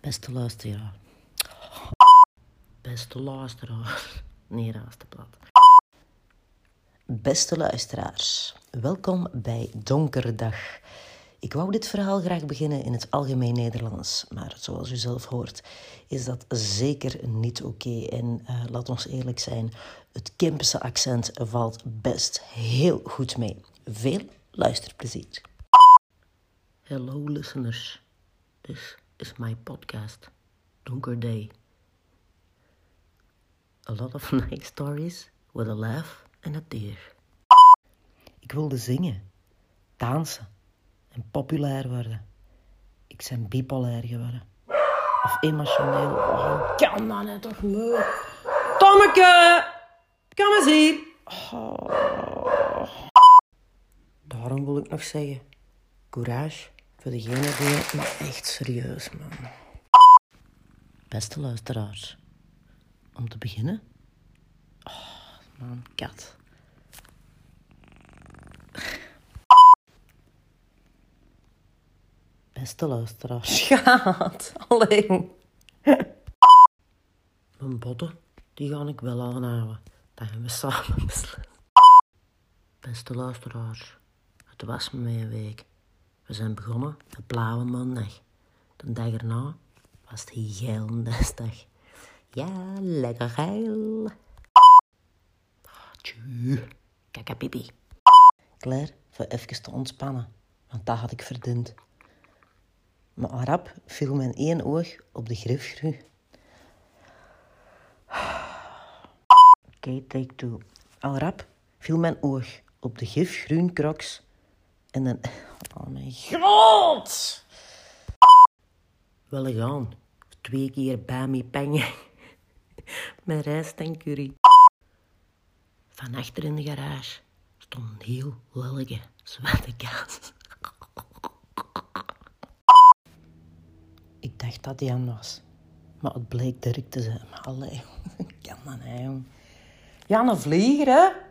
Beste luisteraar. Beste luisteraar. Nee, dat is te plat. Beste luisteraars, welkom bij Donkerdag. Ik wou dit verhaal graag beginnen in het algemeen Nederlands, maar zoals u zelf hoort, is dat zeker niet oké. En uh, laat ons eerlijk zijn, het Kempische accent valt best heel goed mee. Veel luisterplezier. Hello listeners, this is my podcast, Donker Day. A lot of nice stories with a laugh and a tear. Ik wilde zingen, dansen en populair worden. Ik ben bipolair geworden. Of emotioneel. Oh, kan dat net toch niet? Tommeke! Kom eens hier! Oh. Daarom wil ik nog zeggen. Courage voor degene die het maar echt serieus, man. Beste luisteraars. Om te beginnen. Oh, man, kat. Beste luisteraars. Gaat. Alleen. Mijn botten, die ga ik wel aanhouden. Dat gaan we samen beslissen. Beste luisteraars. Het was me een week. We zijn begonnen met blauwe maandag. De dag erna was het geilendesdag. Ja, lekker geil. Tju, kijk pipi. Klaar voor even te ontspannen, want dat had ik verdiend. Maar rap viel mijn één oog op de grifgru. Oké, take two. Al rap viel mijn oog op de gifgroen crocs en dan... Oh mijn god! Wel gaan. Twee keer bij me pengen. Met rijst en curry. Van achter in de garage stond een heel lelijke zwarte kaas. Ik dacht dat Jan was. Maar het bleek Dirk te zijn. Maar allee, kan dat nou, jong. Jan, een vlieger, hè?